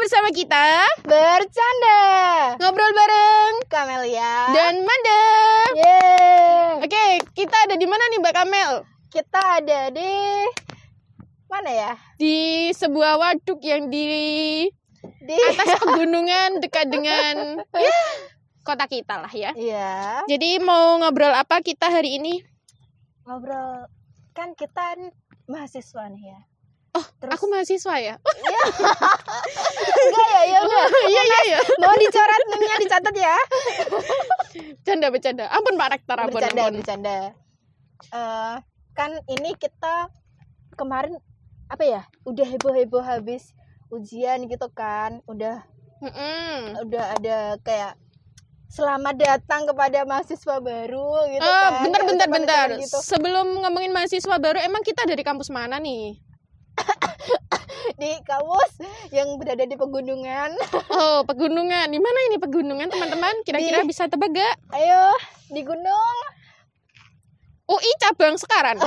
bersama kita Bercanda ngobrol bareng Kamelia dan Manda. Yeay Oke, kita ada di mana nih Mbak Kamel? Kita ada di Mana ya? Di sebuah waduk yang di Di atas pegunungan dekat dengan ya, kota kita lah ya. Iya Jadi mau ngobrol apa kita hari ini? Ngobrol Kan kita mahasiswa nih ya Oh, Terus- aku mahasiswa ya. Enggak ya, ya udah Iya iya iya. Mau dicoret nimnya dicatat ya Bercanda bercanda. Ampun Pak Rektor, ampun Bercanda, ampun. bercanda Eh, Kan ini kita Kemarin Apa ya? Udah heboh-heboh habis ujian gitu kan Udah Mm-mm. udah ada kayak selamat datang kepada mahasiswa baru gitu Oh, kan bentar bentar bentar. gitu. Sebelum ngomongin mahasiswa baru, emang kita dari kampus mana nih? di kampus yang berada di pegunungan Oh, pegunungan. Di mana ini pegunungan, teman-teman? Kira-kira Di- bisa tebak gak? ayo di gunung UI cabang sekarang.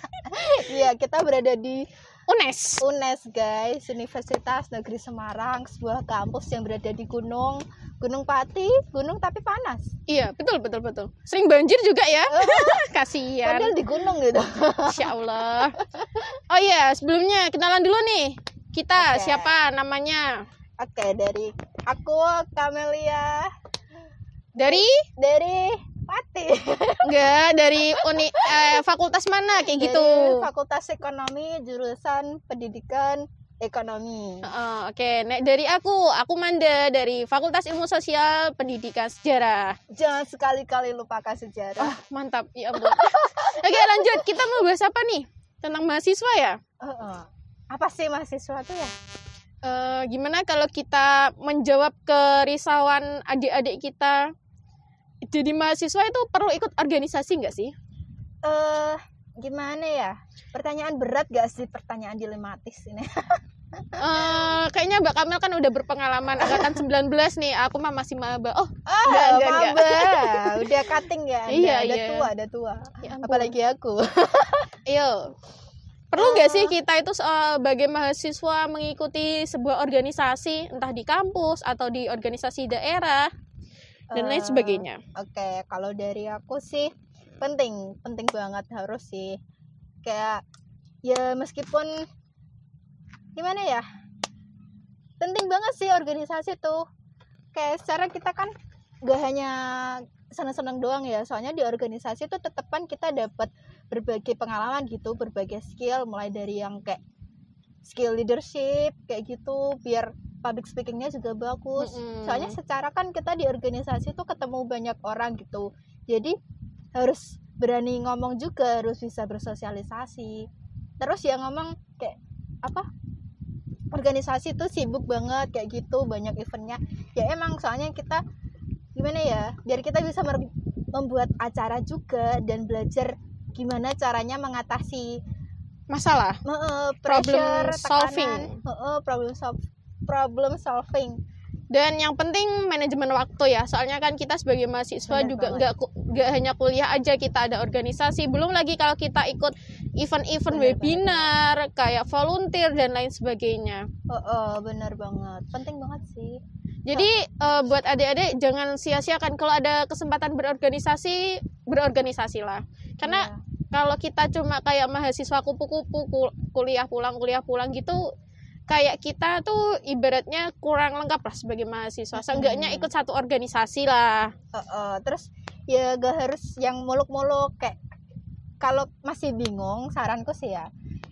iya kita berada di UNES. UNES guys Universitas Negeri Semarang sebuah kampus yang berada di gunung Gunung Pati gunung tapi panas Iya, betul betul betul. Sering banjir juga ya. Kasihan. padahal di gunung gitu Insya Allah. Oh iya, sebelumnya kenalan dulu nih. Kita Oke. siapa namanya? oke dari aku Kamelia Dari dari Pati enggak dari uni eh, fakultas mana kayak gitu. Dari Fakultas Ekonomi jurusan Pendidikan Ekonomi. Heeh, Oke, nek dari aku, aku Manda dari Fakultas Ilmu Sosial Pendidikan Sejarah. Jangan sekali-kali lupakan sejarah. Ah, mantap. Ya ampun. Oke, lanjut. Kita mau bahas apa nih? Tentang mahasiswa ya? Heeh. Apa sih mahasiswa tuh ya? Eh, gimana kalau kita menjawab kerisauan adik-adik kita? Jadi mahasiswa itu perlu ikut organisasi nggak sih? Eh, gimana ya? Pertanyaan berat gak sih? Pertanyaan dilematis ini. Eh, kayaknya Mbak Kamel kan udah berpengalaman angkatan 19 nih. Aku mah masih maba. Oh, Ah, Enggak, enggak, enggak. maba. Udah cutting ya. Anda. Iya, udah iya. tua, udah tua. ya ampun. Apalagi aku. Ayo. Perlu nggak sih kita itu sebagai mahasiswa mengikuti sebuah organisasi entah di kampus atau di organisasi daerah dan lain Eh, sebagainya? Oke, kalau dari aku sih penting, penting banget harus sih. Kayak ya meskipun gimana ya? Penting banget sih organisasi tuh. Kayak secara kita kan gak hanya senang-senang doang ya. Soalnya di organisasi tuh tetepan kita dapat berbagai pengalaman gitu, berbagai skill mulai dari yang kayak skill leadership kayak gitu biar public speakingnya juga bagus Mm-mm. soalnya secara kan kita di organisasi tuh ketemu banyak orang gitu jadi harus berani ngomong juga harus bisa bersosialisasi terus yang ngomong kayak apa organisasi tuh sibuk banget kayak gitu banyak eventnya ya emang soalnya kita gimana ya biar kita bisa membuat acara juga dan belajar gimana caranya mengatasi Masalah. Problem pressure, solving. tekanan, heeh, problem solve problem solving. Dan yang penting manajemen waktu ya. Soalnya kan kita sebagai mahasiswa Benar juga banget. nggak nggak hanya kuliah aja kita ada organisasi. Belum lagi kalau kita ikut event-event webinar, kayak volunteer dan lain sebagainya. Heeh, benar banget. Penting banget sih. Jadi eh, buat adik-adik jangan sia-siakan kalau ada kesempatan berorganisasi, berorganisasilah. Karena Iya. kalau kita cuma kayak mahasiswa kupu-kupu kul- kuliah pulang kuliah pulang gitu kayak kita tuh ibaratnya kurang lengkap lah sebagai mahasiswa. Seenggaknya ikut satu organisasi lah. Heeh, terus ya gak harus yang muluk-muluk kayak kalau masih bingung saranku sih ya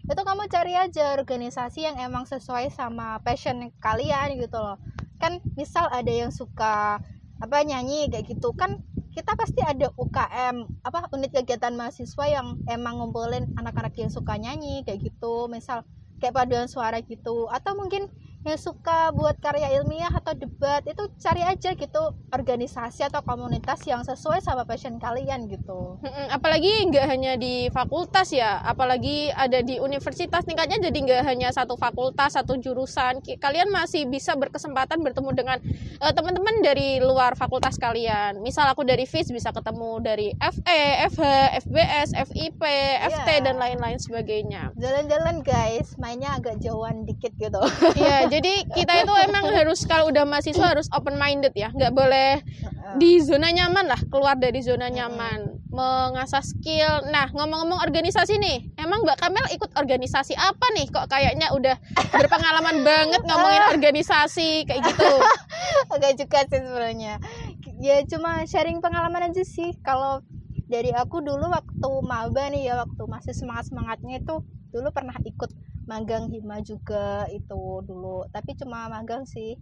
itu kamu cari aja organisasi yang emang sesuai sama passion kalian gitu loh kan misal ada yang suka apa nyanyi kayak gitu kan kita pasti ada UKM apa unit kegiatan mahasiswa yang emang ngumpulin anak-anak yang suka nyanyi kayak gitu misal kayak paduan suara gitu. Atau mungkin yang suka buat karya ilmiah atau debat itu cari aja gitu organisasi atau komunitas yang sesuai sama passion kalian gitu. Apalagi nggak hanya di fakultas ya apalagi ada di universitas. Tingkatnya jadi nggak hanya satu fakultas satu jurusan. Kalian masih bisa berkesempatan bertemu dengan eh, teman-teman dari luar fakultas kalian. Misal aku dari FIS bisa ketemu dari FE, FH, FBS, FIP, FT Iya. dan lain-lain sebagainya. Jalan-jalan guys. Mainnya agak jauhan dikit gitu. Iya jadi kita itu emang harus kalau udah mahasiswa harus open minded ya. Nggak boleh di zona nyaman lah keluar dari zona nyaman. Mengasah skill. Nah ngomong-ngomong organisasi nih emang mbak Kamel ikut organisasi apa nih? Kok kayaknya udah berpengalaman banget ngomongin organisasi kayak gitu. Agak juga sih sebenarnya. Ya cuma sharing pengalaman aja sih. Kalau dari aku dulu waktu maba nih ya waktu masih semangat semangatnya itu dulu pernah ikut magang hima juga itu dulu. Tapi cuma magang sih.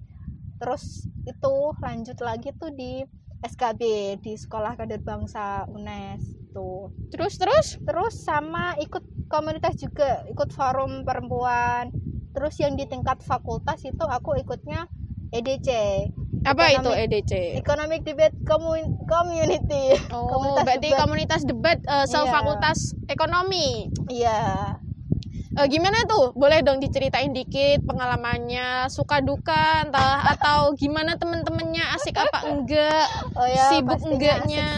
Terus itu lanjut lagi tuh di SKB di Sekolah Kader Bangsa UNES tuh. terus terus Terus sama ikut komunitas juga, ikut forum perempuan. Terus yang di tingkat fakultas itu aku ikutnya EDC, apa itu Economic- EDC Economic Debate Commu- Community. Oh, Komunitas berarti debat. komunitas debat eh, Iya. fakultas ekonomi. Iya. Eh, gimana tuh? Boleh dong diceritain dikit pengalamannya, suka duka, entah atau gimana temen-temennya asik apa enggak? Oh ya, Sibuk enggaknya?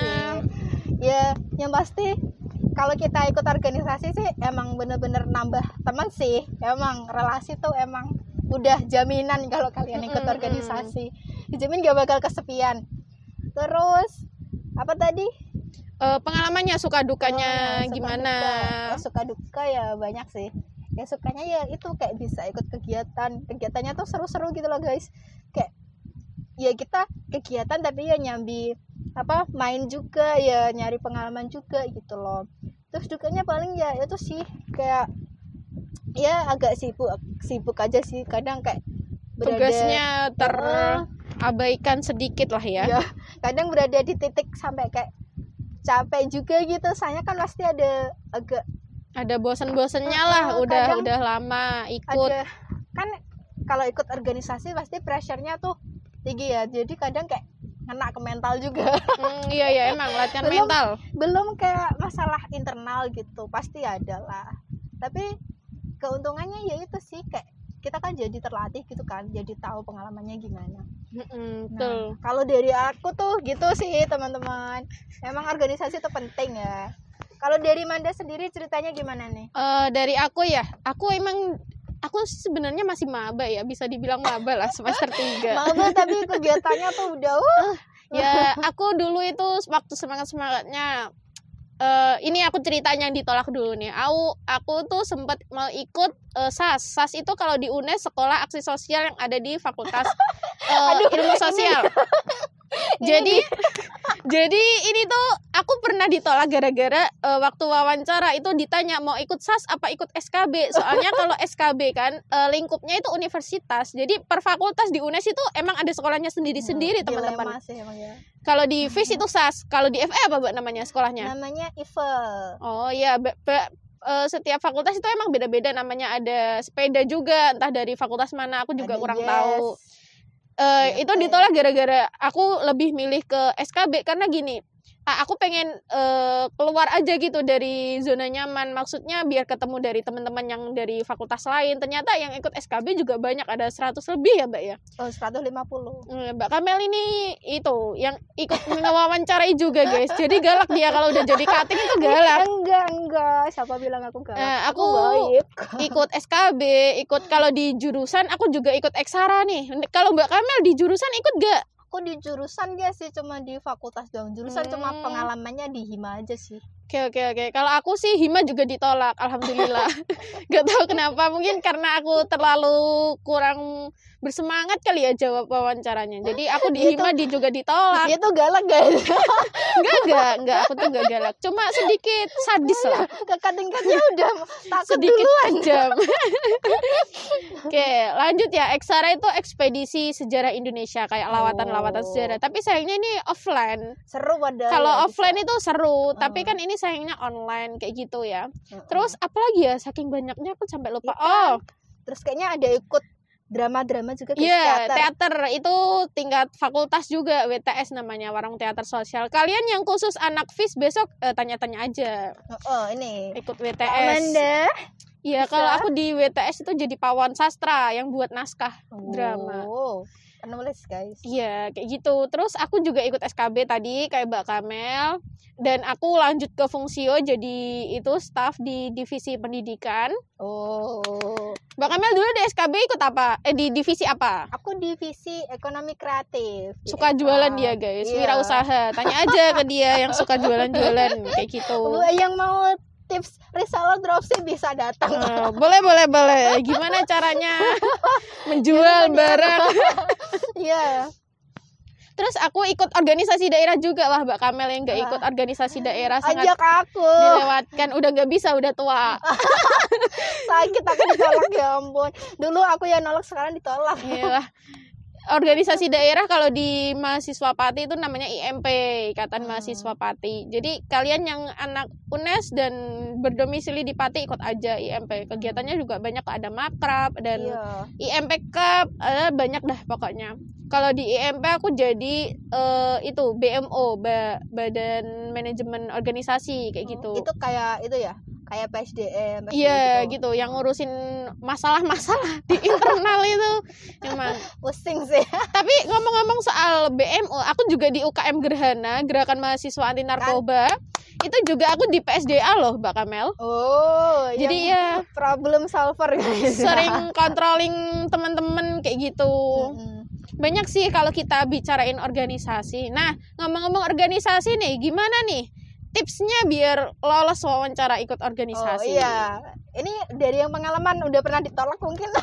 Ya, yang pasti kalau kita ikut organisasi sih emang bener-bener nambah teman sih. Emang relasi tuh emang udah jaminan kalau kalian ikut organisasi. Dijamin gak bakal kesepian. Terus apa tadi? Eh, pengalamannya, suka dukanya Oh, suka gimana? duka. Oh, suka duka ya banyak sih. Ya sukanya ya itu kayak bisa ikut kegiatan. Kegiatannya tuh seru-seru gitu loh guys. Kayak ya kita kegiatan tapi ya nyambi apa main juga ya nyari pengalaman juga gitu loh. Terus dukanya paling ya itu sih kayak ya agak sibuk sibuk aja sih kadang kayak berada Tugasnya terabaikan sedikit lah ya. ya kadang berada di titik sampai kayak capek juga gitu saya kan pasti ada agak Ada bosen-bosennya Heeh, lah, udah udah lama ikut. ada kan kalau ikut organisasi pasti pressure-nya tuh tinggi ya jadi kadang kayak kena ke mental juga Hmm, iya ya emang latihan Belum. mental. belum kayak masalah internal gitu pasti ada lah tapi keuntungannya ya itu sih kayak kita kan jadi terlatih gitu kan jadi tahu pengalamannya gimana. Mm-mm, nah kalau dari aku tuh gitu sih teman-teman. Emang organisasi itu penting ya. Kalau dari Manda sendiri ceritanya gimana nih? Eh, dari aku ya, aku emang aku sebenarnya masih maba ya, bisa dibilang maba lah semester 3. Maba tapi kegiatannya tuh udah uh, ya, aku dulu itu waktu semangat-semangatnya eh ini aku ceritanya yang ditolak dulu nih. Aku aku tuh sempat mau ikut eh, SAS. SAS itu kalau di UNES sekolah aksi sosial yang ada di Fakultas eh, Aduh, Ilmu ini- Sosial. jadi jadi ini tuh aku pernah ditolak gara-gara eh, waktu wawancara itu ditanya mau ikut SAS apa ikut SKB soalnya kalau SKB kan eh, lingkupnya itu universitas. Jadi per fakultas di UNES itu emang ada sekolahnya sendiri-sendiri teman-teman. Dilema sih emang ya. kalau di FIS itu SAS kalau di FE apa mbak namanya sekolahnya? Namanya Ivel oh iya eh, setiap fakultas itu emang beda-beda. Namanya ada sepeda juga entah dari fakultas mana aku juga Ada kurang yes. tahu Eh, Iya, itu ditolak gara-gara aku lebih milih ke SKB karena gini aku pengen eh, keluar aja gitu dari zona nyaman. Maksudnya biar ketemu dari teman-teman yang dari fakultas lain. Ternyata yang ikut SKB juga banyak ada 100 lebih ya mbak ya? Oh 150 Hmm, mbak Kamel ini itu yang ikut mewawancarai juga guys. Jadi galak dia kalau udah jadi cutting itu galak. Enggak enggak. Siapa bilang aku galak? Eh, aku aku- baik. ikut SKB ikut kalau di jurusan aku juga ikut eksara nih. Kalau mbak Kamel di jurusan ikut gak aku di jurusan dia sih cuma di fakultas doang jurusan cuma Hmm. pengalamannya di hima aja sih Oke oke oke. Kalau aku sih hima juga ditolak, alhamdulillah. Gak tahu kenapa, mungkin karena aku terlalu kurang bersemangat kali ya jawab wawancaranya. Jadi aku di hima di juga ditolak. dia tuh galak guys Enggak enggak enggak, aku tuh enggak galak. Cuma sedikit sadis lah, kakak tingkatnya udah takut sedikit duluan kejam. Oke, lanjut ya. Eksara itu ekspedisi sejarah Indonesia kayak lawatan-lawatan Oh. sejarah. Tapi sayangnya ini offline. seru padahal Kalau ya, offline bisa. itu seru, tapi Hmm. kan ini sayangnya online kayak gitu ya. Heeh. Terus apalagi ya saking banyaknya aku sampai lupa. Iya. Oh, terus kayaknya ada ikut drama-drama juga kayak iya, teater. teater itu tingkat fakultas juga WTS namanya, Warung Teater Sosial. Kalian yang khusus anak FIS besok eh, tanya-tanya aja Oh, ini ikut WTS. Amanda Iya, kalau aku di WTS itu jadi pawan sastra yang buat naskah drama. Penulis guys. Iya, kayak gitu. Terus aku juga ikut SKB tadi kayak Mbak Kamel dan aku lanjut ke fungsio jadi itu staff di divisi pendidikan. Oh, Mbak Kamel dulu di SKB ikut apa? Eh di divisi apa? aku divisi ekonomi kreatif. Suka jualan dia, guys. Iya. Wirausaha. Tanya aja ke dia yang suka jualan-jualan kayak gitu. Yang mau tips reseller dropship bisa datang. Eh, boleh boleh boleh. Gimana caranya menjual barang? Iya. Terus aku ikut organisasi daerah juga lah Mbak Kamel yang nggak Wah. ikut organisasi daerah sangat Ajak aku. dilewatkan. Udah nggak bisa, udah tua. Sakit aku ditolak ya ampun. Dulu aku yang nolak sekarang ditolak. Iyalah. Organisasi daerah kalau di mahasiswa Pati itu namanya IMP, Ikatan Hmm. Mahasiswa Pati. Jadi kalian yang anak UNES dan berdomisili di Pati ikut aja IMP. Kegiatannya juga banyak ada makrab dan Iya. IMP Cup, ada banyak dah pokoknya. Kalau di IMP aku jadi eh, itu BMO, Ba- Badan Manajemen Organisasi kayak gitu. Itu kayak itu ya, kayak PSDM. Iya gitu. gitu, yang ngurusin masalah-masalah di internal itu emang. Pusing sih. Tapi ngomong-ngomong soal BMO, aku juga di UKM Gerhana, Gerakan Mahasiswa Anti Narkoba. Itu juga aku di PSDA loh, Mbak Kamel. Oh, Jadi yang ya problem solver guys. sering controlling teman-teman kayak gitu. Mm-mm. Banyak sih kalau kita bicarain organisasi. Nah, ngomong-ngomong organisasi nih, gimana nih tipsnya biar lolos wawancara ikut Oh organisasi? iya, ini dari yang pengalaman udah pernah ditolak mungkin.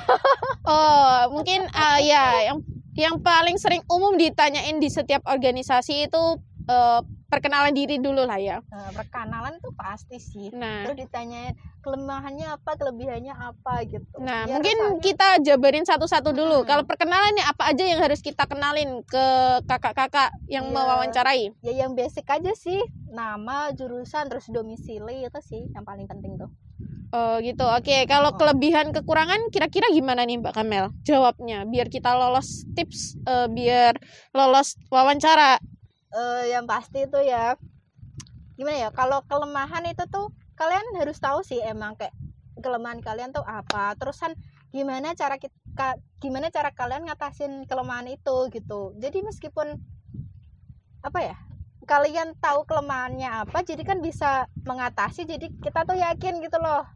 Oh, mungkin ah, ya yang yang paling sering umum ditanyain di setiap organisasi itu eh, perkenalan diri dulu lah ya. Nah, perkenalan tuh pasti sih. Nah, Terus ditanyain kelemahannya apa, kelebihannya apa gitu. nah Biar mungkin kita jabarin satu-satu dulu. Hmm. Kalau perkenalan nih apa aja yang harus kita kenalin ke kakak-kakak yang Iya. mewawancarai? ya yang basic aja sih, nama, jurusan, terus domisili itu sih yang paling penting tuh. Oh gitu. Oke, kalau Oh. kelebihan kekurangan kira-kira gimana nih Mbak Kamel? Jawabnya biar kita lolos tips eh, biar lolos wawancara. Eh yang pasti itu ya gimana ya kalau kelemahan itu tuh kalian harus tahu sih emang kayak kelemahan kalian tuh apa terusan gimana cara kita gimana cara kalian ngatasin kelemahan itu gitu jadi meskipun apa ya kalian tahu kelemahannya apa jadi kan bisa mengatasi jadi kita tuh yakin gitu loh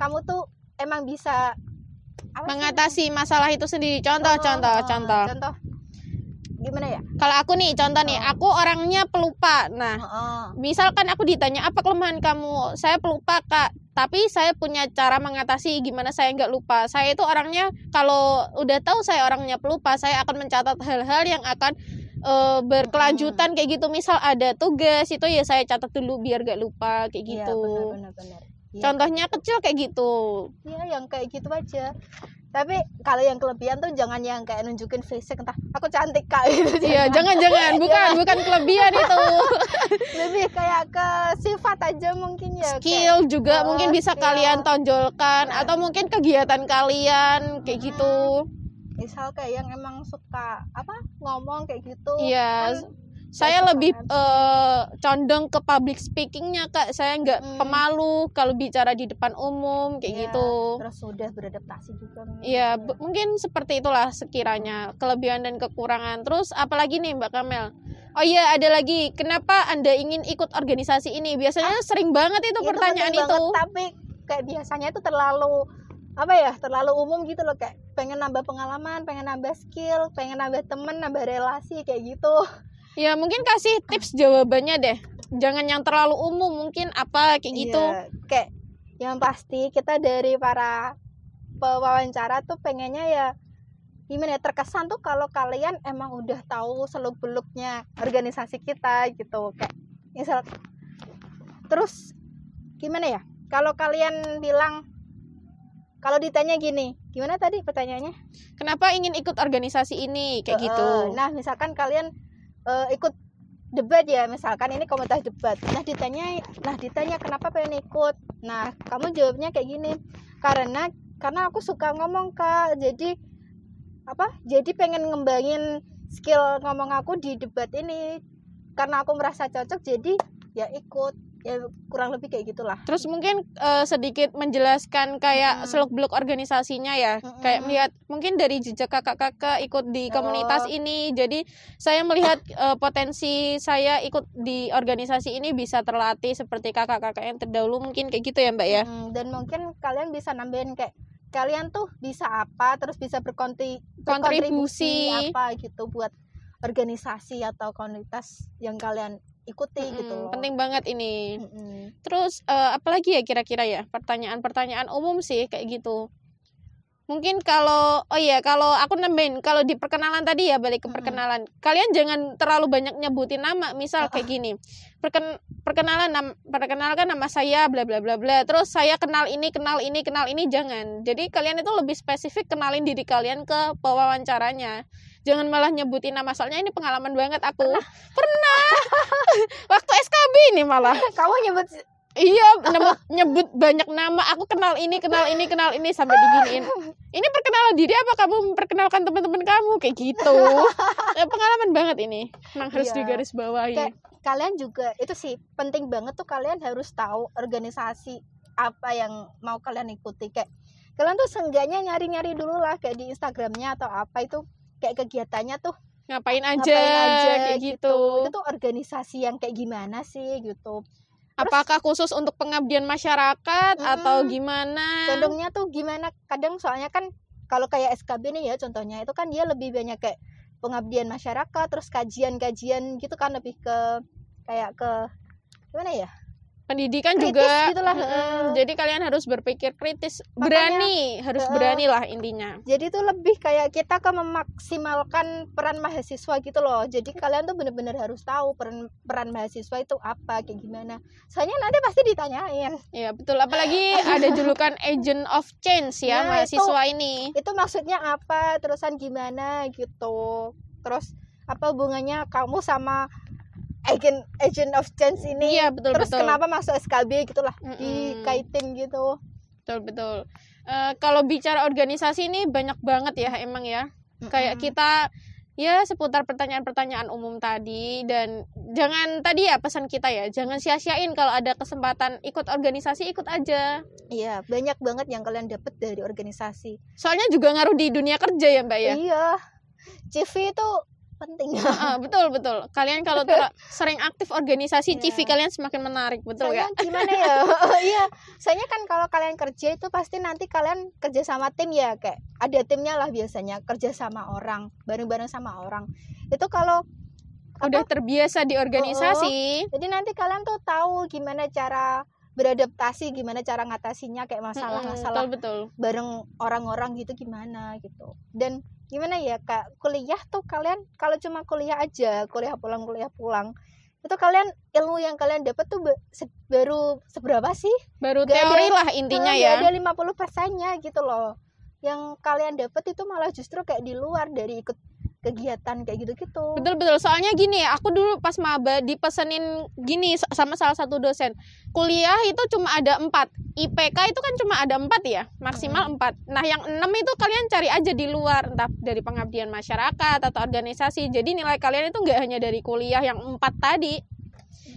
kamu tuh emang bisa sih Mengatasi masalah itu sendiri. Contoh, namanya? contoh, Oh, contoh. contoh gimana ya Kalau aku nih, contoh nih, Oh. aku orangnya pelupa. Nah, Heeh. misalkan aku ditanya apa kelemahan kamu, saya pelupa kak. Tapi saya punya cara mengatasi gimana saya nggak lupa. Saya itu orangnya kalau udah tahu saya orangnya pelupa, saya akan mencatat hal-hal yang akan eh, berkelanjutan kayak gitu. Misal ada tugas itu ya saya catat dulu biar gak lupa kayak Iya, gitu. benar, benar, benar. Iya, Contohnya kecil kayak gitu. Iya yang kayak gitu aja. Tapi kalau yang kelebihan tuh jangan yang kayak nunjukin fisik entah aku cantik kak gitu. Iya, jangan-jangan bukan bukan kelebihan itu. Lebih kayak ke sifat aja mungkin ya. kayak- Skill juga Oh, mungkin bisa skill. kalian tonjolkan Nah. atau mungkin kegiatan kalian kayak gitu. misal kayak yang emang suka apa ngomong kayak gitu. Iya. kan Saya lebih eh, condong ke public speakingnya kak. Saya nggak Hmm. pemalu kalau bicara di depan umum kayak Iya, gitu. Terus sudah beradaptasi juga. Iya, ya. mungkin seperti itulah sekiranya kelebihan dan kekurangan. Terus apalagi nih Mbak Kamel? Oh iya, ada lagi. Kenapa Anda ingin ikut organisasi ini? Biasanya sering banget itu Itu pertanyaan itu. banget, tapi kayak biasanya itu terlalu apa ya terlalu umum gitu loh kayak pengen nambah pengalaman pengen nambah skill pengen nambah temen nambah relasi kayak gitu Ya, mungkin kasih tips jawabannya deh. Jangan yang terlalu umum, mungkin apa kayak gitu. Iya, kayak yang pasti kita dari para pewawancara tuh pengennya ya gimana ya terkesan tuh kalau kalian emang udah tahu seluk beluknya organisasi kita gitu kayak misal terus gimana ya kalau kalian bilang kalau ditanya gini gimana tadi pertanyaannya Kenapa ingin ikut organisasi ini kayak Eh, gitu? nah misalkan kalian eh, ikut debat ya misalkan ini komunitas debat. Nah ditanya nah ditanya kenapa pengen ikut? Nah kamu jawabnya kayak gini karena karena aku suka ngomong kak. Jadi apa jadi pengen ngembangin skill ngomong aku di debat ini. Karena aku merasa cocok jadi ya ikut ya kurang lebih kayak gitulah Terus mungkin eh, sedikit menjelaskan kayak Mm-mm. seluk-beluk organisasinya ya. Mm-mm. Kayak melihat mungkin dari jejak kakak-kakak ikut di komunitas Oh. ini. Jadi saya melihat eh, potensi saya ikut di organisasi ini bisa terlatih seperti kakak-kakak yang terdahulu mungkin kayak gitu ya, Mbak ya. Mm, dan mungkin kalian bisa nambahin kayak kalian tuh bisa apa terus bisa berkonti Kontribusi. berkontribusi apa gitu buat organisasi atau komunitas yang kalian ikuti Mm-mm, gitu loh. Penting banget ini. Mm-mm. Terus eh, apalagi ya kira-kira ya pertanyaan-pertanyaan umum sih kayak gitu. Mungkin kalau oh iya kalau aku nambahin kalau di perkenalan tadi ya balik ke perkenalan. Kalian jangan terlalu banyak nyebutin nama. Misal kayak gini. Perken, perkenalan nam, perkenalkan nama saya bla bla bla bla. Terus saya kenal ini, kenal ini, kenal ini jangan. Jadi kalian itu lebih spesifik kenalin diri kalian ke pewawancaranya. Jangan malah nyebutin nama soalnya ini pengalaman banget aku. Pernah. Waktu SKB ini malah. Kamu nyebut Iya, nyebut, nyebut banyak nama. Aku kenal ini, kenal ini, kenal ini sampai diginiin. Ini perkenalan diri apa kamu memperkenalkan teman-teman kamu kayak gitu? Eh, pengalaman banget ini. Memang harus Iya. digaris bawahi. Kayak- kalian juga itu sih penting banget tuh kalian harus tahu organisasi apa yang mau kalian ikuti kayak kalian tuh seenggaknya nyari-nyari dulu lah kayak di Instagramnya atau apa itu kayak kegiatannya tuh Ngapain aja, ngapain aja kayak gitu. itu tuh organisasi yang kayak gimana sih gitu Apakah khusus untuk pengabdian masyarakat atau Mm-mm. gimana? condongnya tuh gimana kadang soalnya kan kalau kayak SKB nih ya contohnya itu kan dia lebih banyak kayak pengabdian masyarakat terus kajian-kajian gitu kan lebih ke kayak ke gimana ya Pendidikan Kritis juga. gitulah, heeh. Jadi kalian harus berpikir kritis, Makanya, berani, harus heeh. berani lah intinya. jadi tuh lebih kayak kita ke memaksimalkan peran mahasiswa gitu loh jadi kalian tuh bener-bener harus tahu peran peran mahasiswa itu apa kayak gimana soalnya nanti pasti ditanyain Iya betul. Apalagi ada julukan agent of change ya Nah, itu- mahasiswa ini. itu maksudnya apa terusan gimana gitu terus apa hubungannya kamu sama agent agent of change ini Iya betul terus betul. kenapa masuk SKB gitulah Mm-mm. dikaitin gitu Betul betul. Eh, kalau bicara organisasi ini banyak banget ya emang ya. Kayak Mm-mm. kita ya seputar pertanyaan-pertanyaan umum tadi dan jangan tadi ya pesan kita ya jangan sia-siain kalau ada kesempatan ikut organisasi ikut aja. iya banyak banget yang kalian dapat dari organisasi Soalnya juga ngaruh di dunia kerja ya mbak ya. iya CV itu penting Ah, betul betul. Kalian kalau ter- sering aktif organisasi Iya. CV kalian semakin menarik betul Soalnya ya. gimana ya iya soalnya kan kalau kalian kerja itu pasti nanti kalian kerja sama tim ya kayak ada timnya lah biasanya kerja sama orang bareng-bareng sama orang itu kalau Udah terbiasa di organisasi. jadi nanti kalian tuh tahu gimana cara beradaptasi gimana cara ngatasinya kayak masalah-masalah betul betul. bareng orang-orang gitu gimana gitu dan gimana ya kak? Kuliah tuh kalian kalau cuma kuliah aja kuliah pulang kuliah pulang itu kalian ilmu yang kalian dapat tuh se- baru seberapa sih? Baru Gak teori ada- lah intinya ya. ada 50 persennya gitu loh. Yang kalian dapat itu malah justru kayak di luar dari ikut kegiatan kayak gitu-gitu Betul betul. Soalnya gini ya, aku dulu pas maba dipesenin gini sa- sama salah satu dosen. Kuliah itu cuma ada empat. IPK itu kan cuma ada empat ya, maksimal empat. Nah yang enam itu kalian cari aja di luar, entah dari pengabdian masyarakat atau organisasi. Jadi nilai kalian itu nggak hanya dari kuliah yang empat tadi.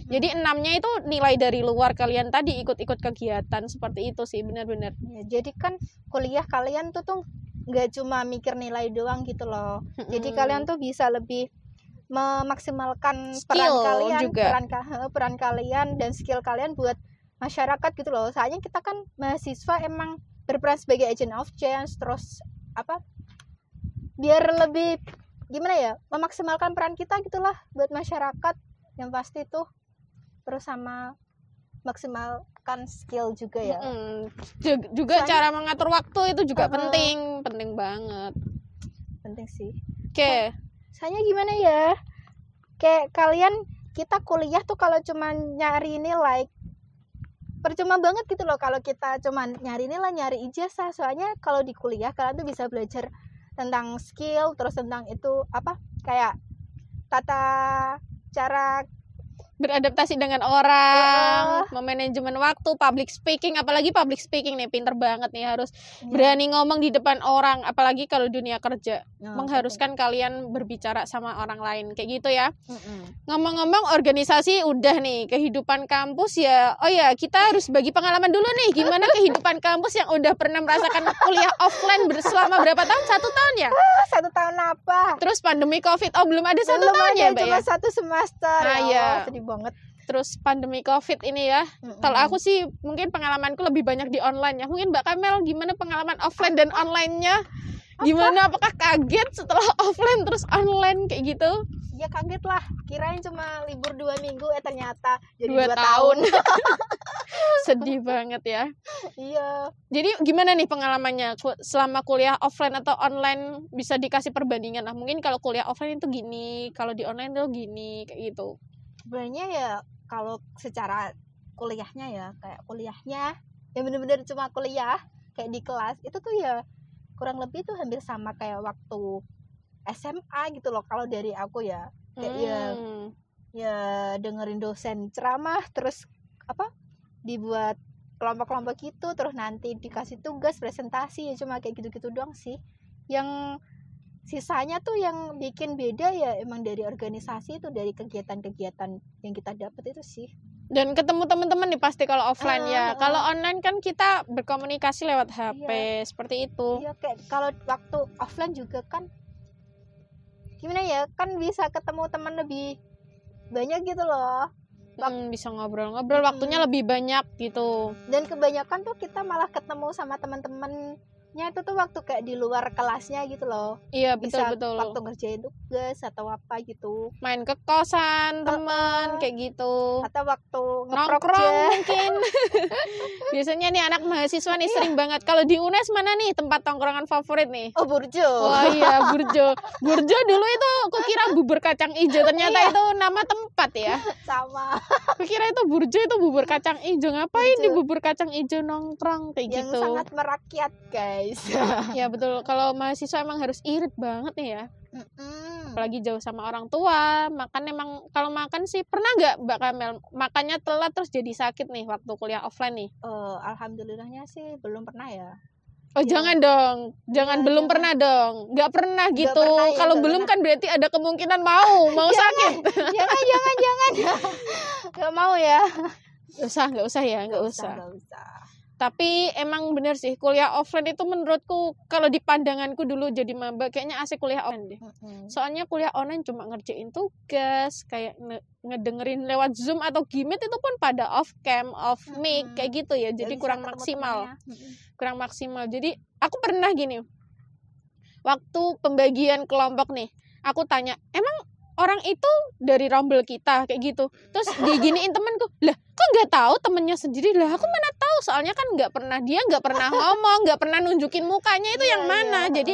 Jadi enamnya itu nilai dari luar kalian tadi ikut-ikut kegiatan seperti itu sih benar-benar. Ya, jadi kan kuliah kalian tuh tuh nggak cuma mikir nilai doang gitu loh jadi Mm-mm. kalian tuh bisa lebih memaksimalkan peran Skill kalian juga. peran ka- peran kalian dan skill kalian buat masyarakat gitu loh soalnya kita kan mahasiswa emang berperan sebagai agent of change terus apa biar lebih gimana ya memaksimalkan peran kita gitulah buat masyarakat yang pasti tuh terus sama maksimalkan skill juga ya Mm-mm. Ju- juga Soalnya- cara mengatur waktu itu juga Uh-uh. penting, penting banget. penting sih Oke. Soalnya gimana ya? Kayak kalian kita kuliah tuh kalau cuma nyari nilai percuma banget gitu loh kalau kita cuma nyari nilai nyari ijazah soalnya kalau di kuliah kalian tuh bisa belajar tentang skill terus tentang itu apa kayak tata cara beradaptasi dengan orang, memanajemen waktu, public speaking, apalagi public speaking nih pinter banget nih harus Iya. berani ngomong di depan orang, apalagi kalau dunia kerja Nah, mengharuskan kalian berbicara sama orang lain kayak gitu ya. Ngomong-ngomong organisasi udah nih kehidupan kampus ya. Oh ya kita harus bagi pengalaman dulu nih gimana kehidupan kampus yang udah pernah merasakan kuliah offline selama berapa tahun? Satu tahun ya. Ah, satu tahun apa Terus pandemi covid. Oh belum ada satu Belum tahun ada, ya mbak cuma ya. satu semester Ah, ya iya. Allah, banget Terus pandemi covid ini ya. Mm-mm. Kalau aku sih mungkin pengalamanku lebih banyak di online ya. Mungkin Mbak Kamel gimana pengalaman offline dan online-nya? Gimana apakah kaget setelah offline terus online kayak gitu? ya kaget lah kirain cuma libur dua minggu eh ternyata jadi Dua dua, tahun. tahun, Sedih banget ya. iya Jadi gimana nih pengalamannya selama kuliah offline atau online bisa dikasih perbandingan lah. Mungkin kalau kuliah offline itu gini, kalau di online itu gini kayak gitu. Sebenarnya ya kalau secara kuliahnya ya kayak kuliahnya ya bener-bener cuma kuliah kayak di kelas itu tuh ya kurang lebih tuh hampir sama kayak waktu SMA gitu loh kalau dari aku ya Kayak ya, Hmm. ya dengerin dosen ceramah terus apa dibuat kelompok-kelompok gitu terus nanti dikasih tugas presentasi ya cuma kayak gitu-gitu doang sih yang sisanya tuh yang bikin beda ya emang dari organisasi itu dari kegiatan-kegiatan yang kita dapat itu sih Dan ketemu teman-teman nih pasti kalau offline Ah, ya. ah. Kalau online kan kita berkomunikasi lewat HP seperti itu. Iya kayak kalau waktu offline juga kan gimana ya kan bisa ketemu teman lebih banyak gitu loh Hmm, bisa ngobrol-ngobrol waktunya lebih banyak gitu. dan kebanyakan tuh kita malah ketemu sama teman-temannya itu tuh waktu kayak di luar kelasnya gitu loh Iya bisa betul-betul. waktu ngerjain tugas atau apa gitu Main ke kosan teman kayak gitu. atau waktu Nongkrong mungkin. Biasanya nih anak mahasiswa nih sering banget. Kalau di UNES mana nih tempat tongkrongan favorit nih? oh burjo Wah iya Burjo. Burjo dulu itu aku kira bubur kacang hijau ternyata Iya. itu nama tempat ya. sama Aku kira itu Burjo itu bubur kacang hijau. Ngapain di Burjo. bubur kacang hijau nongkrong kayak yang gitu. sangat merakyat guys Ya betul. Kalau mahasiswa emang harus irit banget nih ya. Mm-mm. Apalagi jauh sama orang tua. Makan emang kalau makan sih pernah nggak Mbak Kamel makannya telat terus jadi sakit nih waktu kuliah offline nih? Eh, alhamdulillahnya sih belum pernah ya Oh Iya. jangan dong, jangan Iya, belum jangan. pernah dong, nggak pernah gitu. pernah ya, Kalau belum pernah. kan berarti ada kemungkinan mau, mau sakit. jangan jangan jangan nggak mau ya Nggak usah, nggak usah ya, nggak usah. nggak usah Tapi emang bener sih kuliah offline itu menurutku kalau di pandanganku dulu jadi maba kayaknya asik kuliah online deh. Soalnya kuliah online cuma ngerjain tugas, kayak nge- ngedengerin lewat Zoom atau Gmeet itu pun pada off cam, off mic kayak gitu ya. Jadi kurang maksimal. kurang maksimal. Jadi aku pernah gini, waktu pembagian kelompok nih, aku tanya, emang orang itu dari rombel kita kayak gitu. Terus diginiin temenku, lah kok nggak tahu temennya sendiri lah? Aku mana tahu soalnya kan nggak pernah dia nggak pernah ngomong, nggak pernah nunjukin mukanya itu yang Iya, mana. iya, Jadi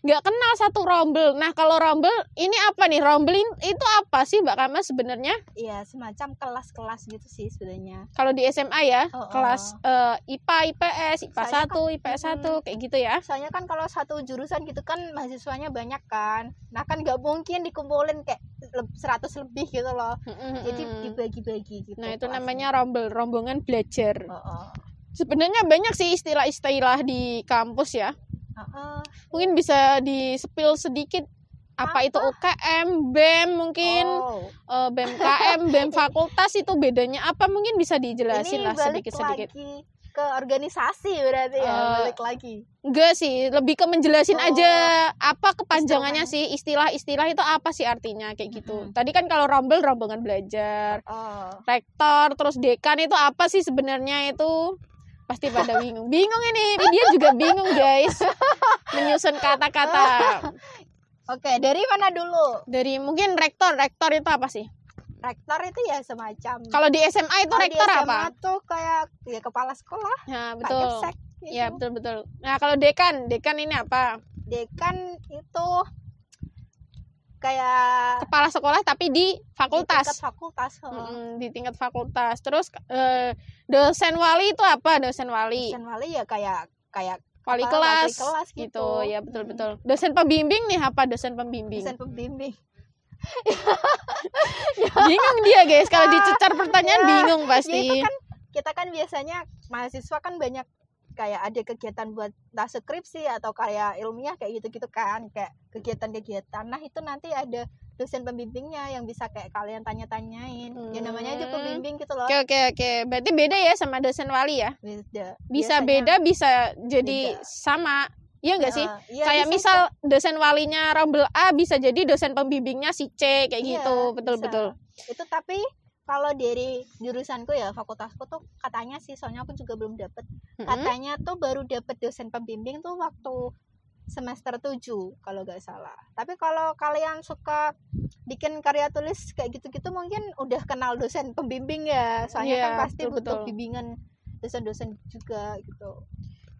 nggak kenal satu rombel. Nah kalau rombel ini apa nih? Rombel in- itu apa sih Mbak Kama sebenarnya? iya semacam kelas-kelas gitu sih sebenarnya Kalau di SMA ya, Oh, oh. kelas eh, IPA, IPS, IPA Soalnya 1, IPS 1 kayak gitu ya. soalnya kan kalau satu jurusan gitu kan mahasiswanya banyak kan nah kan nggak mungkin dikumpulin kayak 100 lebih gitu loh jadi Mm-mm. dibagi-bagi gitu Nah itu kelasnya. namanya rombel, rombongan belajar. Oh, oh. Sebenarnya banyak sih istilah-istilah di kampus ya. Oh, oh. Mungkin bisa di spill sedikit apa, itu UKM, BEM mungkin, Oh. eh, BMKM, BEM fakultas itu bedanya apa? Mungkin bisa dijelasin ini lah balik sedikit-sedikit. lagi ke organisasi berarti ya Eh, balik lagi. Enggak sih, lebih ke menjelasin Oh. aja apa kepanjangannya Istilahnya. sih, istilah-istilah itu apa sih artinya kayak gitu. Mm-mm. Tadi kan kalau rombel rombongan belajar, oh. Rektor terus dekan itu apa sih sebenarnya itu? Pasti pada bingung. Bingung ini dia juga bingung guys. Menyusun kata-kata. Oke dari mana dulu? Dari mungkin rektor rektor itu apa sih rektor itu ya semacam kalau di SMA itu Kalau di rektor SMA apa? tuh kayak ya kepala sekolah ya Pak betul. Kepsek gitu. ya betul betul. Nah kalau dekan dekan ini apa? Dekan itu kayak kepala sekolah tapi di di tingkat fakultas fakultas oh. Mm-mm, di tingkat fakultas. Terus eh, dosen wali itu apa? Dosen wali. Dosen wali ya kayak kayak wali kelas, wali kelas gitu. gitu. ya betul betul. Dosen pembimbing nih apa dosen pembimbing? Dosen pembimbing bingung dia guys. Kalau dicecar pertanyaan Ya, bingung pasti itu kan kita kan biasanya mahasiswa kan banyak kayak ada kegiatan buat entah skripsi atau karya ilmiah kayak gitu-gitu kan kayak kegiatan-kegiatan. Nah itu nanti ada dosen pembimbingnya yang bisa kayak kalian tanya-tanyain. Ya namanya aja Hmm. pembimbing gitu loh. Oke oke oke. Berarti beda ya sama dosen wali ya? Beda. Bisa Biasanya, beda bisa jadi beda. sama Iya enggak sih? iya, kayak bisa misal dosen walinya rombel A bisa jadi dosen pembimbingnya si C kayak Iya, gitu. Betul bisa. betul. itu tapi kalau dari jurusanku ya fakultasku tuh katanya sih soalnya aku juga belum dapet Mm-mm. katanya tuh baru dapet dosen pembimbing tuh waktu semester 7 kalau nggak salah tapi kalau kalian suka bikin karya tulis kayak gitu-gitu mungkin udah kenal dosen pembimbing ya soalnya Iya, kan pasti betul, butuh betul. bimbingan dosen-dosen juga gitu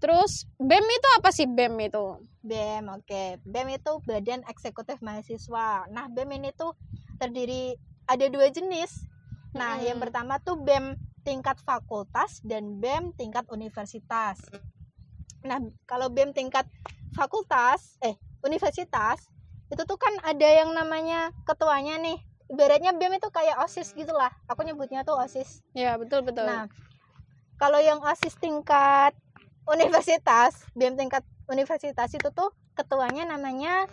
Terus BEM itu apa sih BEM itu? BEM oke. BEM itu Badan Eksekutif Mahasiswa. Nah BEM ini tuh terdiri ada dua jenis. Nah Mm-mm. yang pertama tuh BEM tingkat fakultas dan BEM tingkat universitas. Nah kalau BEM tingkat fakultas eh universitas itu tuh kan ada yang namanya ketuanya nih. Ibaratnya BEM itu kayak OSIS gitulah. Aku nyebutnya tuh OSIS. Ya betul betul. Nah, kalau yang OSIS tingkat universitas, BEM tingkat universitas itu tuh ketuanya namanya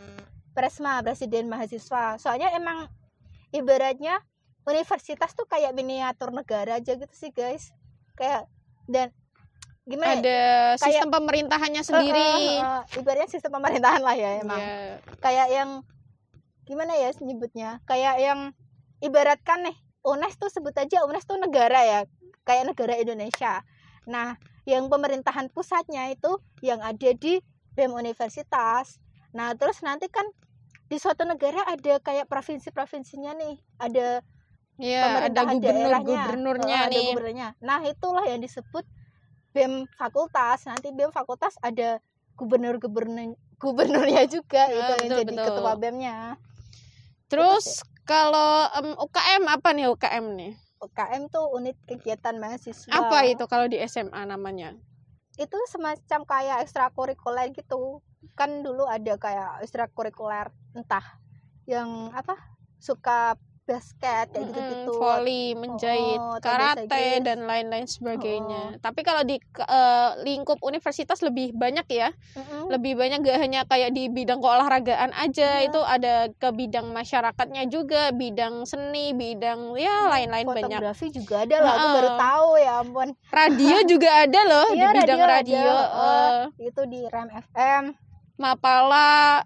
Presma, Presiden Mahasiswa. Soalnya emang ibaratnya universitas tuh kayak miniatur negara aja gitu sih, guys. Kayak dan gimana ya? ada sistem pemerintahannya sendiri. Eh, eh, eh, ibaratnya sistem pemerintahan lah ya emang. Ya. Kayak yang gimana ya nyebutnya? Kayak yang ibaratkan nih UNES tuh sebut aja UNES tuh negara ya, kayak negara Indonesia. Nah, yang pemerintahan pusatnya itu yang ada di BEM universitas. Nah, terus nanti kan di suatu negara ada kayak provinsi-provinsinya nih, ada Ya, ada gubernur-gubernurnya Oh, ada nih. gubernurnya. Nah, itulah yang disebut BEM fakultas. Nanti BEM fakultas ada gubernur-gubernur gubernurnya juga Ah, itu yang jadi betul. ketua BEM-nya. Terus kalau em, UKM apa nih UKM nih? UKM tuh unit kegiatan mahasiswa. Apa itu kalau di SMA namanya? Itu semacam kayak ekstrakurikuler gitu. Kan dulu ada kayak ekstrakurikuler entah yang apa suka basket kayak Mm-mm, gitu-gitu. volley, menjahit, Oh, atau karate dan lain-lain sebagainya. Tapi kalau di eh, lingkup universitas lebih banyak ya, Mm-mm. lebih banyak gak hanya kayak di bidang keolahragaan aja, Iya. itu ada ke bidang masyarakatnya juga, bidang seni, bidang ya lain-lain banyak. Fotografi juga ada lah, aku Heeh. baru tahu ya ampun. Radio juga ada loh di Iya, bidang radio radio. ada, eh, Itu di Rem FM. Mapala,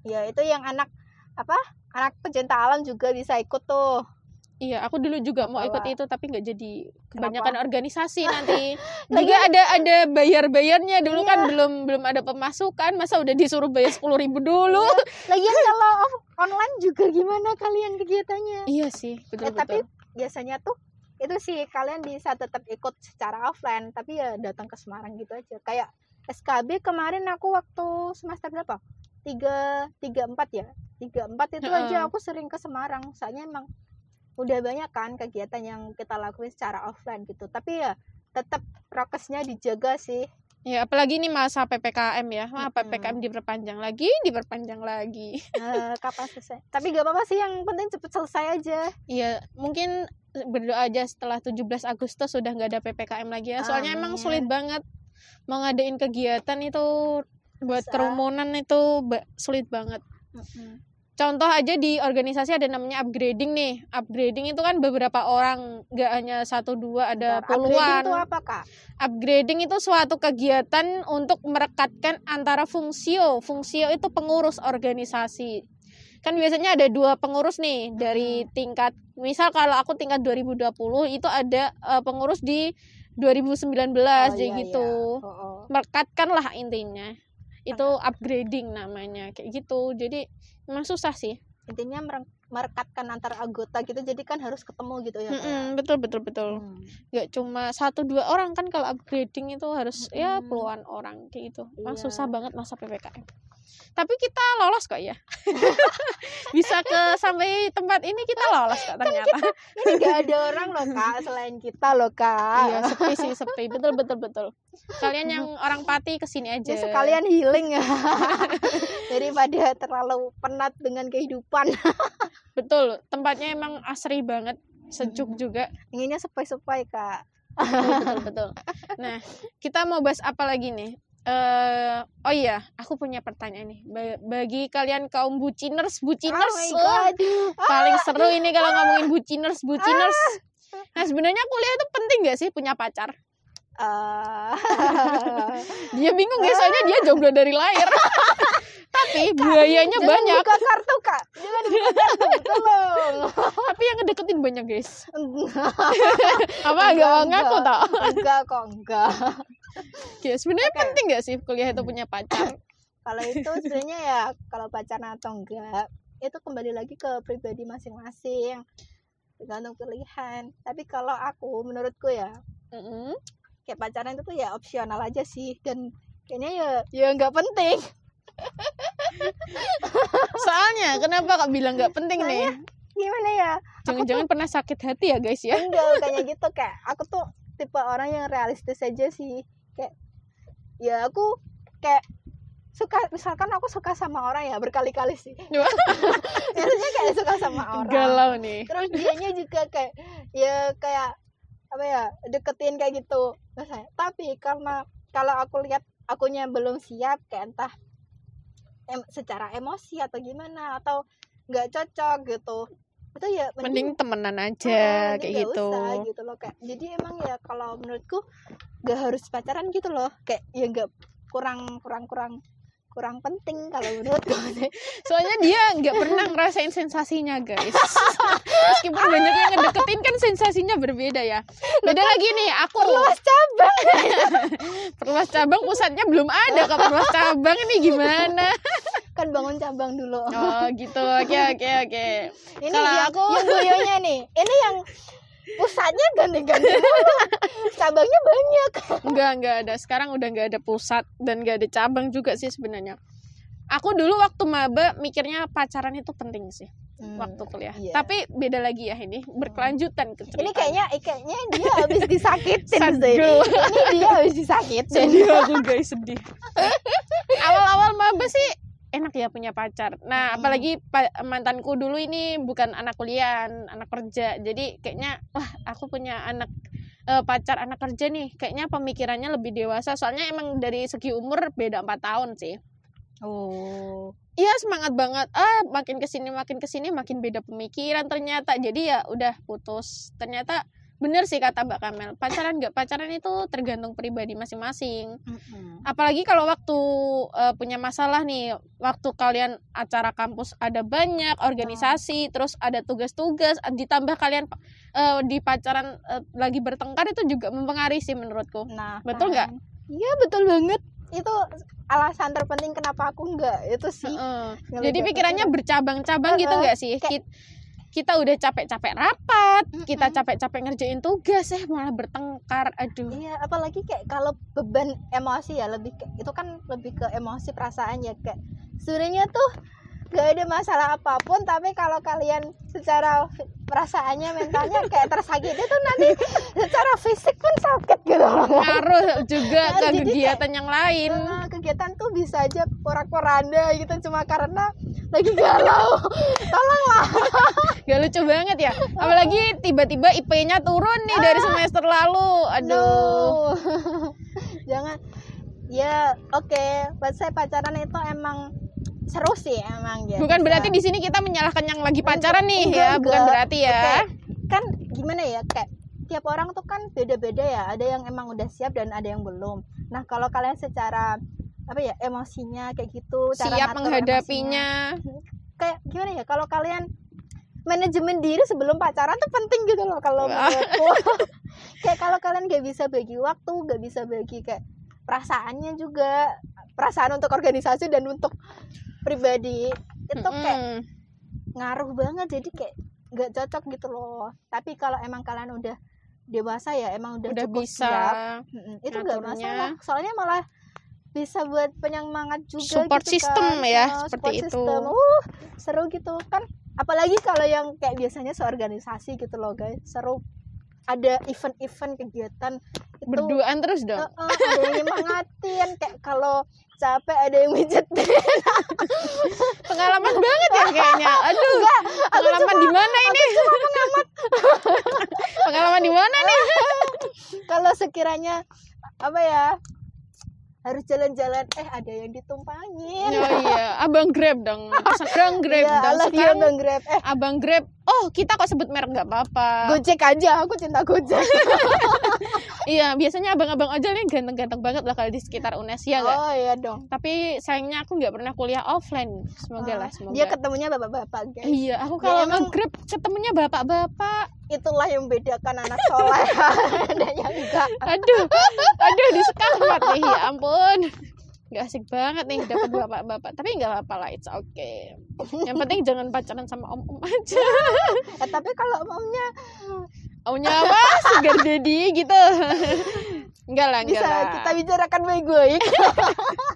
Ya, itu yang anak apa? Anak pecinta alam juga bisa ikut tuh. Iya, aku dulu juga mau ikut Mapala. itu tapi nggak jadi kebanyakan organisasi nanti. Juga ada ada bayar-bayarnya dulu kan Iya. belum belum ada pemasukan, masa udah disuruh bayar sepuluh ribu dulu? Lagian kalau online juga gimana kalian kegiatannya? iya sih, betul Eh, tapi betul. biasanya tuh itu sih kalian bisa tetap ikut secara offline tapi ya datang ke Semarang gitu aja kayak SKB kemarin aku waktu semester berapa tiga tiga empat ya tiga empat itu aja aku sering ke Semarang soalnya emang udah banyak kan kegiatan yang kita lakuin secara offline gitu tapi ya tetap prokesnya dijaga sih Ya apalagi ini masa PPKM ya. Wah, Mm-mm. PPKM diperpanjang lagi, diperpanjang lagi. Eh, kapan selesai tapi gak apa-apa sih yang penting cepet selesai aja Iya, mungkin berdoa aja setelah 17 Agustus sudah nggak ada PPKM lagi ya. Soalnya emang Amin. sulit banget mau ngadain kegiatan itu buat Susah. kerumunan itu sulit banget. Contoh aja di organisasi ada namanya upgrading nih. Upgrading itu kan beberapa orang, nggak hanya satu dua, ada Bentar, upgrading puluhan. itu apa kak Upgrading itu suatu kegiatan untuk merekatkan antara fungsio. Fungsio itu pengurus organisasi. Kan biasanya ada dua pengurus nih dari tingkat misal kalau aku tingkat 2020 itu ada eh, pengurus di 2019 Oh, jadi iya, gitu. iya. Oh, oh. Merekatkan lah intinya. Itu upgrading namanya kayak gitu. Jadi memang susah sih. intinya mere- merekatkan antar anggota gitu jadi kan harus ketemu gitu ya ya? Mm-mm, betul betul betul. Hmm. cuma satu dua orang kan kalau upgrading itu harus ya Mm-mm. puluhan orang kayak gitu Emang Iya. susah banget masa ppkm tapi kita lolos kok ya bisa ke sampai tempat ini kita lolos kok ternyata. ini nggak ada orang loh kak selain kita loh kak. Iya sepi sih sepi. Betul betul betul. Kalian yang orang pati ke sini aja. Ya sekalian healing ya. Daripada terlalu penat dengan kehidupan. Betul tempatnya emang asri banget sejuk juga. Inginnya sepoi-sepoi kak. Betul betul betul. Nah kita mau bahas apa lagi nih eh oh iya aku punya pertanyaan nih. Ba- bagi kalian kaum buciners buciners. Oh paling seru ini kalau ngomongin buciners buciners. nah sebenarnya kuliah itu penting gak sih punya pacar? Ah. dia bingung ya soalnya dia jomblo dari lahir. Tapi buayanya Jangan banyak. buka kartu kak. Jangan buka kartu tolong. Tapi yang ngedeketin banyak guys. Enggak. Apa agak mau ngaku enggak. tau? Enggak kok enggak ya sebenarnya Oke. penting gak sih kuliah itu punya pacar? Kalau itu sebenarnya ya kalau pacaran atau enggak itu kembali lagi ke pribadi masing-masing tergantung pilihan. Tapi kalau aku menurutku ya Mm-mm. kayak pacaran itu tuh ya opsional aja sih dan kayaknya ya ya nggak penting. Soalnya kenapa kak bilang nggak penting nih? Gimana ya jangan-jangan pernah sakit hati ya guys ya? Enggak kayaknya gitu kayak aku tuh tipe orang yang realistis aja sih kayak ya aku kayak suka misalkan aku suka sama orang ya berkali-kali sih. Biasanya kayak suka sama orang. Galau nih. Terus dianya juga kayak ya kayak apa ya deketin kayak gitu. Misalnya. tapi karena kalau aku lihat akunya belum siap kayak entah em, secara emosi atau gimana atau nggak cocok gitu itu ya mending temenan Ah, aja nggak kayak gitu. usah gitu loh kayak jadi emang ya kalau menurutku nggak harus pacaran gitu loh kayak ya nggak kurang kurang kurang kurang penting kalau menurutku. Soalnya dia nggak pernah ngerasain sensasinya guys. Meskipun banyak yang ngedeketin kan sensasinya berbeda ya. Beda lagi nih aku luas cabang. Perluas cabang pusatnya belum ada kak perluas cabang ini gimana kan bangun cabang dulu oh gitu oke oke oke ini Kalau aku- yang nih ini yang pusatnya ganti-ganti cabangnya banyak Enggak, enggak ada. Sekarang udah enggak ada pusat dan enggak ada cabang juga sih sebenarnya. Aku dulu waktu maba mikirnya pacaran itu penting sih waktu kuliah. iya. Tapi beda lagi ya ini, berkelanjutan ke ini kayaknya kayaknya dia habis disakitin sih ini dia habis disakitin sedih aku guys sedih. Awal-awal maba sih enak ya punya pacar. Nah, Hmm. apalagi pa- mantanku dulu ini bukan anak kuliah, anak kerja. Jadi kayaknya wah, aku punya anak eh, pacar anak kerja nih. Kayaknya pemikirannya lebih dewasa. Soalnya emang dari segi umur beda 4 tahun sih. oh Iya semangat banget. Ah makin ke sini makin ke sini makin beda pemikiran ternyata. Jadi ya udah putus. Ternyata bener sih kata Mbak Kamel. Pacaran nggak pacaran itu tergantung pribadi masing-masing. Apalagi kalau waktu eh, punya masalah nih, waktu kalian acara kampus ada banyak organisasi, terus ada tugas-tugas, ditambah kalian eh, di pacaran eh, lagi bertengkar itu juga mempengaruhi sih menurutku. Nah, Betul nggak? kan. Iya, betul banget. Itu alasan terpenting kenapa aku enggak itu sih. Nggak Jadi pikirannya pikiran. bercabang-cabang gitu Heeh, nggak sih? kayak- Kita udah capek-capek rapat, kita Mm-mm. capek-capek ngerjain tugas, eh malah bertengkar. Aduh. Iya, apalagi kayak kalau beban emosi ya lebih kayak itu kan lebih ke emosi perasaan ya kayak sebenarnya tuh gak ada masalah apa pun tapi kalau kalian secara perasaannya mentalnya kayak tersakiti tuh nanti secara fisik pun sakit gitu loh Ngaruh juga Nah, ke kegiatan yang lain. Nah, kegiatan tuh bisa aja porak-poranda gitu cuma karena lagi galau tolonglah Gak lucu banget ya. Apalagi tiba-tiba IP-nya turun nih dari semester lalu. Aduh. No. jangan ya oke buat saya pacaran itu emang seru sih emang ya Bukan berarti di sini kita menyalahkan yang lagi pacaran nih Enggak, ya, bukan enggak. berarti ya. Oke, kan gimana ya kayak tiap orang tuh kan beda-beda ya. Ada yang emang udah siap dan ada yang belum. Nah kalau kalian secara apa ya emosinya kayak gitu cara Siap ngatur menghadapinya. emosinya, kayak gimana ya kalau kalian manajemen diri sebelum pacaran tuh penting gitu loh kalau menurutku. Kayak kalau kalian gak bisa bagi waktu gak bisa bagi kayak perasaannya juga. Perasaan untuk organisasi dan untuk pribadi itu kayak Mm-mm. ngaruh banget jadi kayak nggak cocok gitu loh tapi kalau emang kalian udah dewasa ya emang udah, udah cukup bisa siap itu nggak masalah soalnya malah bisa buat penyemangat juga Support gitu system kan. ya, Oh, seperti itu. system. uh seru gitu kan apalagi kalau yang kayak biasanya seorganisasi gitu loh guys seru ada event-event kegiatan itu berduaan terus dong. uh, uh, ada yang nyemangatin kayak kalau capek ada yang mijetin Pengalaman banget ya kayaknya. Aduh, pengalaman di mana ini? pengalaman di mana nih? kalau sekiranya apa ya harus jalan-jalan eh ada yang ditumpangin Oh iya, abang Grab dong. Sekarang Grab Iya, dong. alah dia Sekarang Bang Grab eh abang Grab. Oh, kita kok sebut merek nggak apa-apa. Gojek aja aku cinta Gojek Iya, biasanya abang-abang ojol nih ganteng-ganteng banget lah kalau di sekitar UNES ya nggak? oh iya dong Tapi sayangnya aku nggak pernah kuliah offline. Semoga lah, Ah, semoga. dia ketemunya bapak-bapak guys Iya, aku kalau emang- nge-grab ketemunya bapak-bapak. itulah yang membedakan anak soleh dan yang enggak Aduh, aduh disekamat nih, ya ampun. Gak asik banget nih dapat bapak-bapak. Tapi nggak apa-apa lah, it's okay. Yang penting jangan pacaran sama om-om aja. Eh, tapi kalau momnya Omnya apa? Sugar daddy gitu. Enggak lah, enggak bisa lah. kita bicarakan baik-baik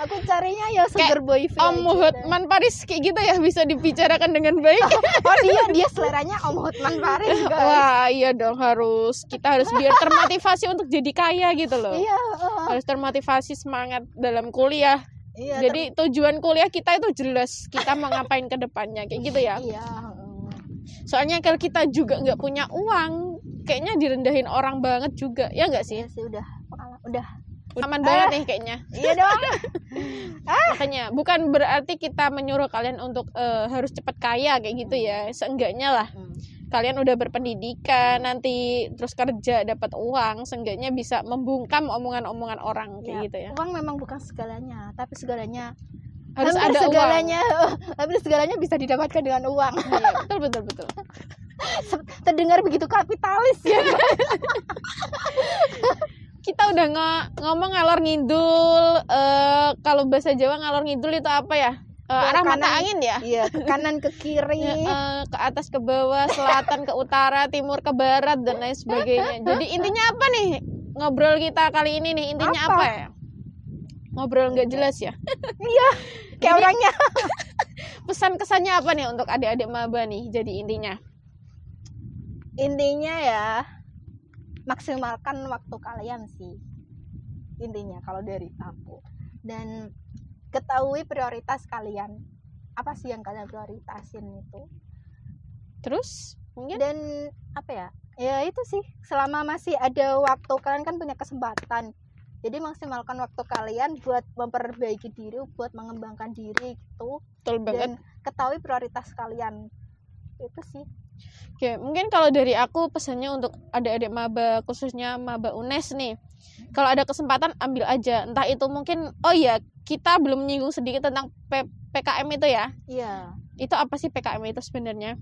aku carinya ya sugar boy Om dah. Hotman Paris kayak gitu ya bisa dibicarakan dengan baik. oh dia dia seleranya Om Hotman Paris guys Wah, iya dong harus kita harus biar termotivasi untuk jadi kaya gitu loh. iya Harus termotivasi semangat dalam kuliah. iya Jadi tujuan kuliah kita itu jelas kita mau ngapain ke depannya kayak gitu ya. iya. Soalnya kalau kita juga nggak punya uang, kayaknya direndahin orang banget juga ya nggak sih? iya sih udah udah Aman Ah. banget nih kayaknya. iya dong Makanya bukan berarti kita menyuruh kalian untuk eh, harus cepat kaya kayak gitu ya. Seenggaknya lah kalian udah berpendidikan nanti terus kerja dapat uang, seenggaknya bisa membungkam omongan-omongan orang kayak Ya, gitu ya. uang memang bukan segalanya tapi segalanya Harus hampir ada segalanya hampir segalanya bisa didapatkan dengan uang uang. Iya, betul betul betul. terdengar begitu kapitalis ya Kita udah ngo- ngomong ngalor ngidul eh kalau bahasa Jawa ngalor ngidul itu apa ya? Eh, Ke arah mata kanan. angin ya? iya ke kanan ke kiri Ya, eh, ke atas ke bawah, selatan ke utara, timur ke barat dan lain sebagainya. Jadi intinya apa nih ngobrol kita kali ini nih? Intinya apa, Apa? ya? Ngobrol nggak jelas ya. iya kayak Jadi- orangnya Pesan kesannya apa nih untuk adik-adik maba nih? Jadi intinya. intinya ya maksimalkan waktu kalian sih intinya kalau dari aku. Dan ketahui prioritas kalian. Apa sih yang kalian prioritasin itu? Terus? Mungkin? Dan apa ya? Ya itu sih selama masih ada waktu kalian kan punya kesempatan. Jadi maksimalkan waktu kalian buat memperbaiki diri buat mengembangkan diri gitu. Betul banget. dan ketahui prioritas kalian. Itu sih Oke, mungkin kalau dari aku pesannya untuk adik-adik maba khususnya maba UNES nih. Kalau ada kesempatan ambil aja. Entah itu mungkin oh iya, kita belum nyinggung sedikit tentang P- PKM itu ya. iya Itu apa sih PKM itu sebenarnya?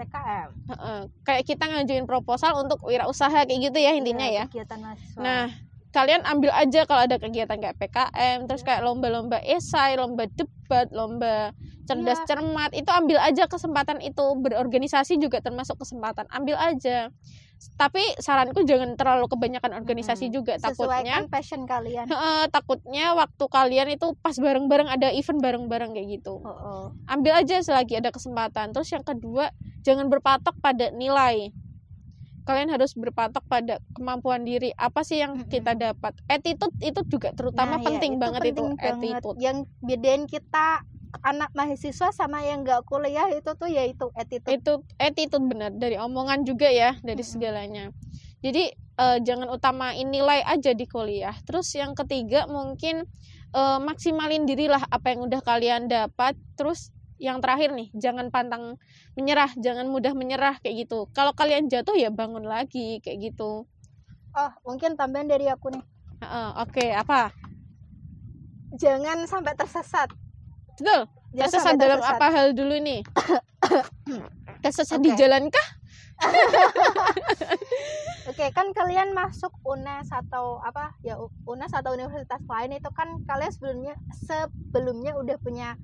PKM Heeh, kayak kita ngajuin proposal untuk wirausaha kayak gitu ya intinya Iya, ya. kegiatan mahasiswa Nah, kalian ambil aja kalau ada kegiatan kayak PKM, terus kayak lomba-lomba esai, lomba debat, lomba cerdas Iya. cermat, itu ambil aja kesempatan itu berorganisasi juga termasuk kesempatan. Ambil aja. Tapi saranku jangan terlalu kebanyakan organisasi Mm-mm. juga takutnya sesuaikan passion kalian Heeh, takutnya waktu kalian itu pas bareng-bareng ada event bareng-bareng kayak gitu oh, oh. ambil aja selagi ada kesempatan. Terus yang kedua, jangan berpatok pada nilai. Kalian harus berpatok pada kemampuan diri. Apa sih yang kita dapat? Attitude itu juga terutama Nah, ya, penting banget itu penting banget. attitude. yang bedain kita anak mahasiswa sama yang nggak kuliah itu tuh yaitu attitude Itu attitude benar dari omongan juga ya, dari Mm-mm. segalanya. Jadi eh, jangan utamain nilai aja di kuliah. Terus yang ketiga mungkin eh, maksimalin dirilah apa yang udah kalian dapat. Terus yang terakhir nih, jangan pantang menyerah, jangan mudah menyerah kayak gitu. Kalau kalian jatuh ya bangun lagi kayak gitu. oh mungkin tambahan dari aku nih Heeh, Oke, apa? jangan sampai tersesat Betul. Jangan Tersesat dalam tersesat. apa hal dulu nih? Tersesat di Oke. jalan kah? Oke, kan kalian masuk UNES atau apa ya UNES atau universitas lain itu kan kalian sebelumnya sebelumnya udah punya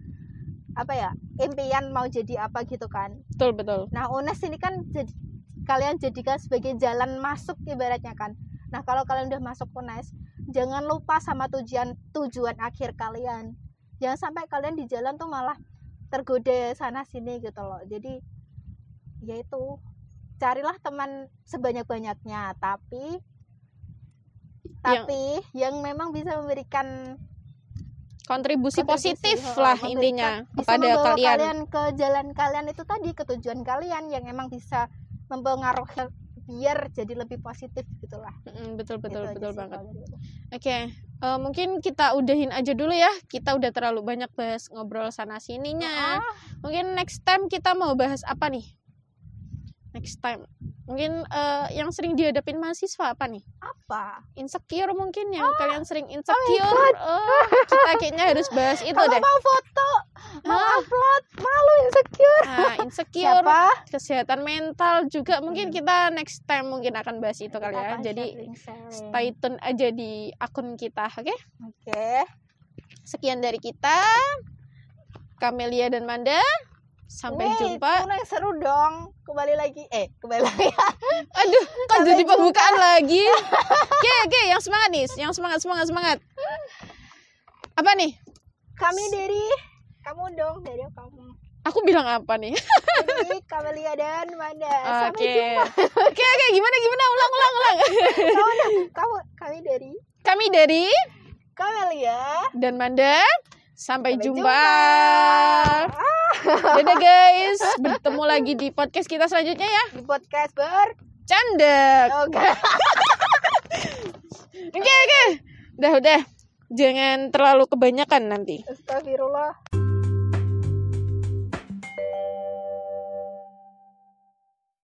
apa ya impian mau jadi apa gitu kan. Betul, betul. Nah UNES ini kan jadi kalian jadikan sebagai jalan masuk ibaratnya kan. Nah kalau kalian udah masuk UNES, jangan lupa sama tujuan tujuan akhir kalian. Jangan sampai kalian di jalan tuh malah tergoda sana sini gitu loh. Jadi ya itu carilah teman sebanyak-banyaknya, tapi tapi yang memang bisa memberikan kontribusi kontribusi, positif heeh, lah memberikan- intinya bisa kepada kalian. kalian ke jalan kalian itu tadi ke tujuan kalian yang emang bisa mempengaruhi biar jadi lebih positif gitulah Mm, betul betul Itu aja betul banget. kalau dari aku. Oke, eh, mungkin kita udahin aja dulu ya. Kita udah terlalu banyak bahas ngobrol sana sininya. Ah, Mungkin next time kita mau bahas apa nih? Next time. Mungkin eh, yang sering dihadapin mahasiswa apa nih? apa Insecure mungkin yang kalian sering Oh insecure. Oh, kita kayaknya harus bahas itu kalau deh. mau foto mau Ah. upload malu insecure Nah, insecure, siapa kesehatan mental juga mungkin Hmm. kita next time mungkin akan bahas itu kali ya. Jadi stay tune aja di akun kita, oke? oke Sekian dari kita. Kamelia dan Manda. Sampai Wait, jumpa. yang seru dong kembali lagi eh kembali lagi Aduh, kok Sampai jadi jumpa. pembukaan lagi? Oke, oke, yang semangat nih, yang semangat, semangat, semangat. Apa nih? kami dari kamu dong dari kamu Aku bilang apa nih? dari Kamelia dan Manda sampai Oke. jumpa Oke, oke, gimana gimana? Ulang, ulang, ulang. kamu kamu kami dari Kami dari Kamelia dan Manda. Sampai, Sampai jumpa. jumpa. Dadah guys, bertemu lagi di podcast kita selanjutnya ya. di podcast ber Canda. oke Oke, oke. Udah, udah. Jangan terlalu kebanyakan nanti. Astagfirullah